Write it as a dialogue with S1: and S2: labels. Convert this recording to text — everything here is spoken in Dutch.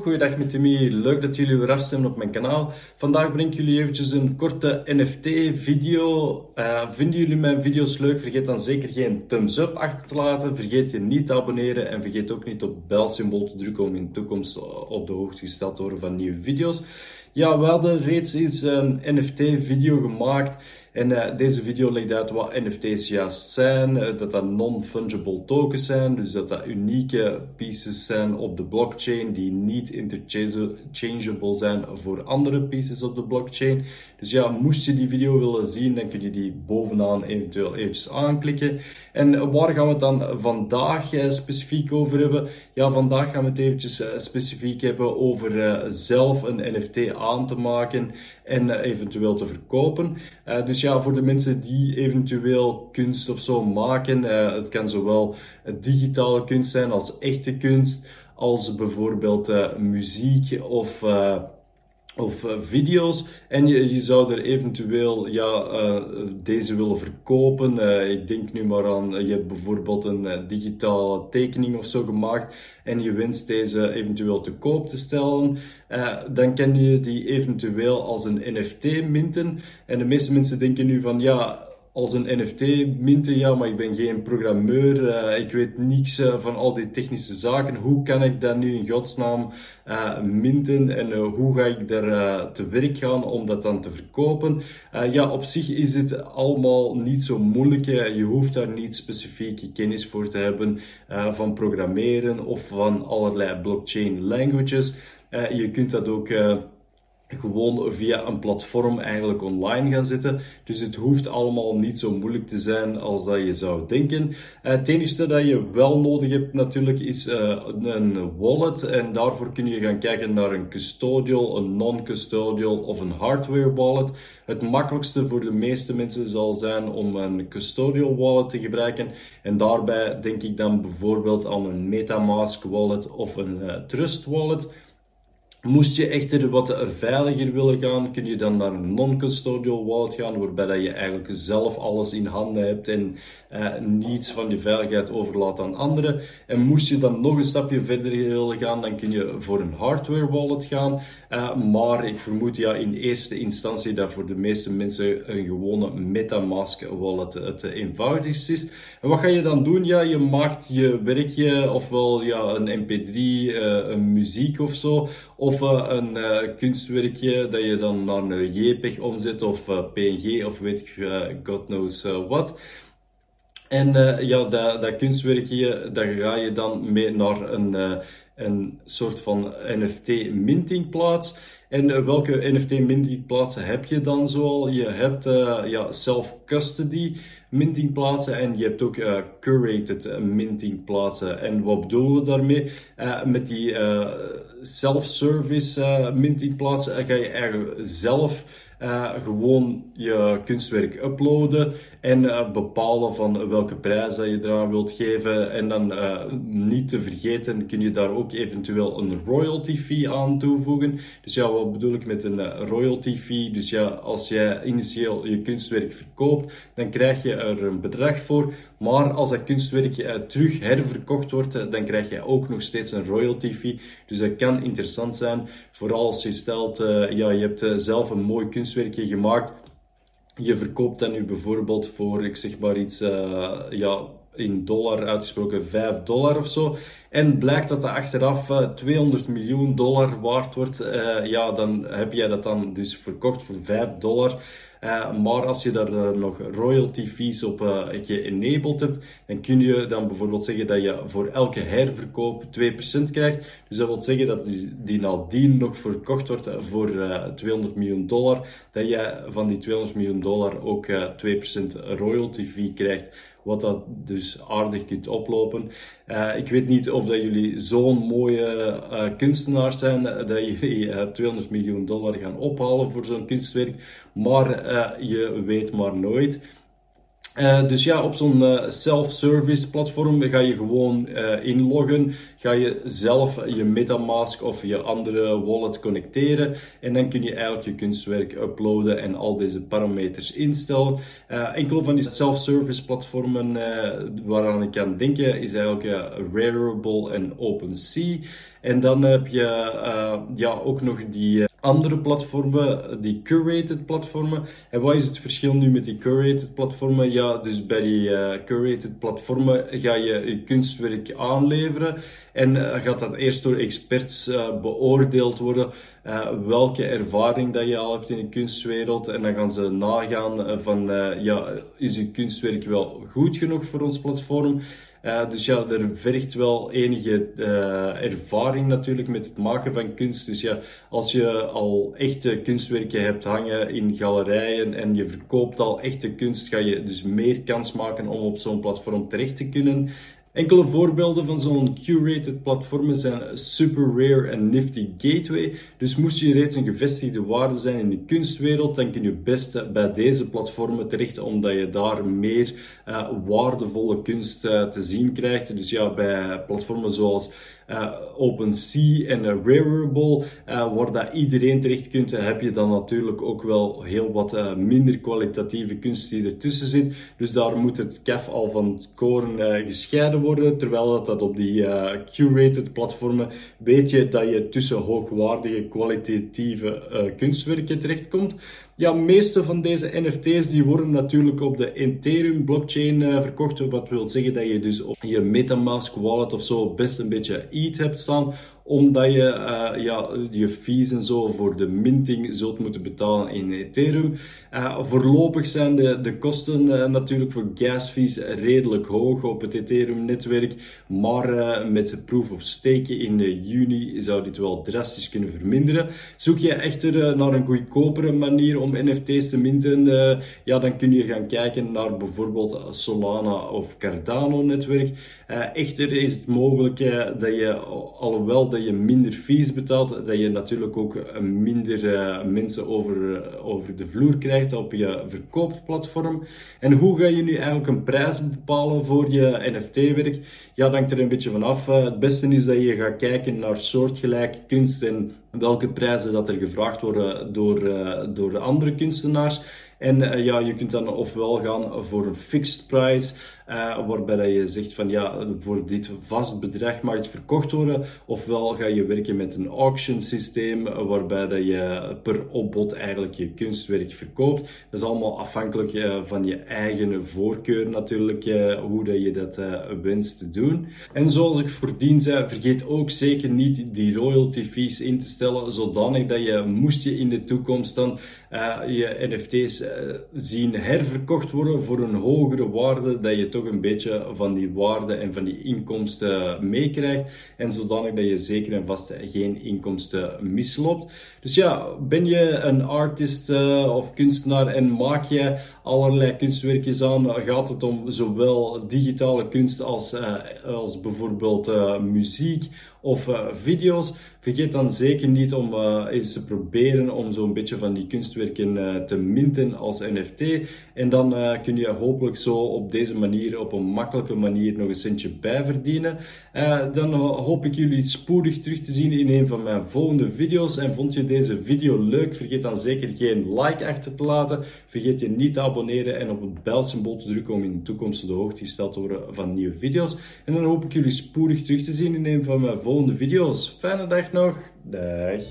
S1: goeiedag met Timmy. Leuk dat jullie weer afstemmen op mijn kanaal. Vandaag breng ik jullie eventjes een korte NFT-video. Uh, vinden jullie mijn video's leuk? Vergeet dan zeker geen thumbs up achter te laten. Vergeet je niet te abonneren en vergeet ook niet op belsymbool te drukken om in de toekomst op de hoogte gesteld te worden van nieuwe video's. Ja, we hadden reeds eens een NFT-video gemaakt. En uh, deze video legt uit wat NFT's juist zijn. Uh, dat dat non-fungible tokens zijn. Dus dat dat unieke pieces zijn op de blockchain die niet interchangeable zijn voor andere pieces op de blockchain. Dus ja, moest je die video willen zien, dan kun je die bovenaan eventueel eventjes aanklikken. En waar gaan we het dan vandaag uh, specifiek over hebben? Ja, vandaag gaan we het eventjes specifiek hebben over zelf een NFT aan te maken en eventueel te verkopen. dus dus ja, voor de mensen die eventueel kunst of zo maken, uh, het kan zowel digitale kunst zijn als echte kunst, als bijvoorbeeld muziek of of uh, video's en je, je zou er eventueel ja, uh, deze willen verkopen. Uh, ik denk nu maar aan, je hebt bijvoorbeeld een digitale tekening of zo gemaakt en je wenst deze eventueel te koop te stellen. dan kan je die eventueel als een NFT minten. En de meeste mensen denken nu van ja, als een NFT minten, ja, maar ik ben geen programmeur, uh, ik weet niks uh, van al die technische zaken. Hoe kan ik dat nu in godsnaam uh, minten en hoe ga ik daar te werk gaan om dat dan te verkopen? ja, op zich is het allemaal niet zo moeilijk. je hoeft daar niet specifieke kennis voor te hebben van programmeren of van allerlei blockchain languages. je kunt dat ook gewoon via een platform eigenlijk online gaan zetten. Dus het hoeft allemaal niet zo moeilijk te zijn als dat je zou denken. Uh, het enige dat je wel nodig hebt natuurlijk is uh, een wallet. En daarvoor kun je gaan kijken naar een custodial, een non-custodial of een hardware wallet. Het makkelijkste voor de meeste mensen zal zijn om een custodial wallet te gebruiken. En daarbij denk ik dan bijvoorbeeld aan een Metamask wallet of een uh, Trust wallet. Moest je echter wat veiliger willen gaan, kun je dan naar een non-custodial wallet gaan, waarbij dat je eigenlijk zelf alles in handen hebt en uh, niets van je veiligheid overlaat aan anderen. En moest je dan nog een stapje verder willen gaan, dan kun je voor een hardware wallet gaan. Uh, maar ik vermoed ja in eerste instantie dat voor de meeste mensen een gewone MetaMask wallet het eenvoudigst is. En wat ga je dan doen? Ja, je maakt je werkje, ofwel ja, een mp3, uh, eh, een muziek of zo, uh, een uh, kunstwerkje dat je dan naar een JPEG omzet of uh, PNG of weet ik god knows wat. En ja, dat, dat kunstwerkje, daar ga je dan mee naar een, een soort van NFT mintingplaats. En welke NFT mintingplaatsen heb je dan zoal? Je hebt ja, self-custody mintingplaatsen en je hebt ook curated mintingplaatsen. En wat bedoelen we daarmee? met die self-service uh, mintingplaatsen ga je eigenlijk zelf uh, gewoon je kunstwerk uploaden en uh, bepalen van welke prijs dat je eraan wilt geven. En dan uh, niet te vergeten kun je daar ook eventueel een royalty fee aan toevoegen. Dus ja, wat bedoel ik met een royalty fee? Dus ja, als jij initieel je kunstwerk verkoopt, dan krijg je er een bedrag voor. Maar als dat kunstwerk terug herverkocht wordt, dan krijg je ook nog steeds een royalty fee. Dus dat kan interessant zijn, vooral als je stelt, ja, je hebt zelf een mooi kunstwerkje gemaakt je verkoopt dat nu bijvoorbeeld voor, ik zeg maar iets, uh, ja, in dollar uitgesproken 5 dollar of zo. En blijkt dat dat achteraf uh, eh, 200 miljoen dollar waard wordt, uh, ja, dan heb jij dat dan dus verkocht voor 5 dollar. Uh, maar als je daar uh, nog royalty fees op uh, geënabled hebt, dan kun je dan bijvoorbeeld zeggen dat je voor elke herverkoop 2% krijgt. Dus dat wil zeggen dat die, die nadien nog verkocht wordt voor 200 miljoen dollar, dat je van die 200 miljoen dollar ook 2% royalty fee krijgt. Wat dat dus aardig kunt oplopen. ik weet niet of dat jullie zo'n mooie kunstenaars zijn dat jullie 200 miljoen dollar gaan ophalen voor zo'n kunstwerk. Maar uh, je weet maar nooit. Uh, dus ja, op zo'n uh, self-service platform ga je gewoon inloggen, ga je zelf je Metamask of je andere wallet connecteren en dan kun je eigenlijk je kunstwerk uploaden en al deze parameters instellen. enkele van die self-service platformen waaraan ik kan denken is eigenlijk Rarible en OpenSea. En dan heb je ja, ook nog die andere platformen, die curated platformen. En wat is het verschil nu met die curated platformen? Ja, dus bij die uh, curated platformen ga je je kunstwerk aanleveren en uh, gaat dat eerst door experts uh, beoordeeld worden welke ervaring dat je al hebt in de kunstwereld. En dan gaan ze nagaan van, ja, is je kunstwerk wel goed genoeg voor ons platform? Uh, dus ja, er vergt wel enige uh, ervaring natuurlijk met het maken van kunst. Dus ja, als je al echte kunstwerken hebt hangen in galerijen en je verkoopt al echte kunst, ga je dus meer kans maken om op zo'n platform terecht te kunnen. Enkele voorbeelden van zo'n curated platformen zijn Super Rare en Nifty Gateway. Dus moest je reeds een gevestigde waarde zijn in de kunstwereld, dan kun je best bij deze platformen terecht, omdat je daar meer uh, waardevolle kunst uh, te zien krijgt. Dus ja, bij platformen zoals uh, OpenSea en Rarible, waar dat iedereen terecht kunt, heb je dan natuurlijk ook wel heel wat minder kwalitatieve kunst die ertussen zit. Dus daar moet het kef al van het koren gescheiden worden, terwijl dat, dat op die curated platformen weet je dat je tussen hoogwaardige kwalitatieve kunstwerken terechtkomt. Ja, meeste van deze NFT's die worden natuurlijk op de Ethereum blockchain uh, verkocht. Wat wil zeggen dat je dus op je Metamask wallet of zo best een beetje ETH hebt staan omdat je uh, ja, je fees en zo voor de minting zult moeten betalen in Ethereum. Uh, voorlopig zijn de, de kosten uh, natuurlijk voor gas fees redelijk hoog op het Ethereum-netwerk, maar met proof of stake in juni zou dit wel drastisch kunnen verminderen. Zoek je echter naar een goedkopere manier om NFT's te minten, ja, dan kun je gaan kijken naar bijvoorbeeld Solana of Cardano-netwerk. echter is het mogelijk dat je, alhoewel dat je minder fees betaalt, dat je natuurlijk ook minder uh, mensen over, uh, over de vloer krijgt op je verkoopplatform. En hoe ga je nu eigenlijk een prijs bepalen voor je NFT-werk? Ja, dat hangt er een beetje vanaf. Uh, het beste is dat je gaat kijken naar soortgelijke kunst en welke prijzen dat er gevraagd worden door, door andere kunstenaars. En uh, ja, je kunt dan ofwel gaan voor een fixed price, uh, waarbij je zegt van ja, voor dit vast bedrag mag het verkocht worden. Ofwel ga je werken met een auction systeem, waarbij dat je per opbod eigenlijk je kunstwerk verkoopt. Dat is allemaal afhankelijk uh, van je eigen voorkeur natuurlijk, hoe dat je dat wenst te doen. En zoals ik voordien zei, vergeet ook zeker niet die royalty fees in te stellen, zodanig dat je, moest je in de toekomst dan je NFT's eh, zien herverkocht worden voor een hogere waarde, dat je toch een beetje van die waarde en van die inkomsten meekrijgt. En zodanig dat je zeker en vast geen inkomsten misloopt. Dus ja, ben je een artist uh, of kunstenaar en maak je allerlei kunstwerkjes aan, gaat het om zowel digitale kunst als, als bijvoorbeeld muziek of video's. Vergeet dan zeker niet om eens te proberen om zo'n beetje van die kunstwerken te minten als NFT. En dan kun je hopelijk zo op deze manier, op een makkelijke manier, nog een centje bijverdienen. Dan hoop ik jullie spoedig terug te zien in een van mijn volgende video's. En vond je deze video leuk? Vergeet dan zeker geen like achter te laten. Vergeet je niet te abonneren en op het belsymbool te drukken om in de toekomst op de hoogte gesteld te worden van nieuwe video's. En dan hoop ik jullie spoedig terug te zien in een van mijn volgende video's. Fijne dag nog. Dag.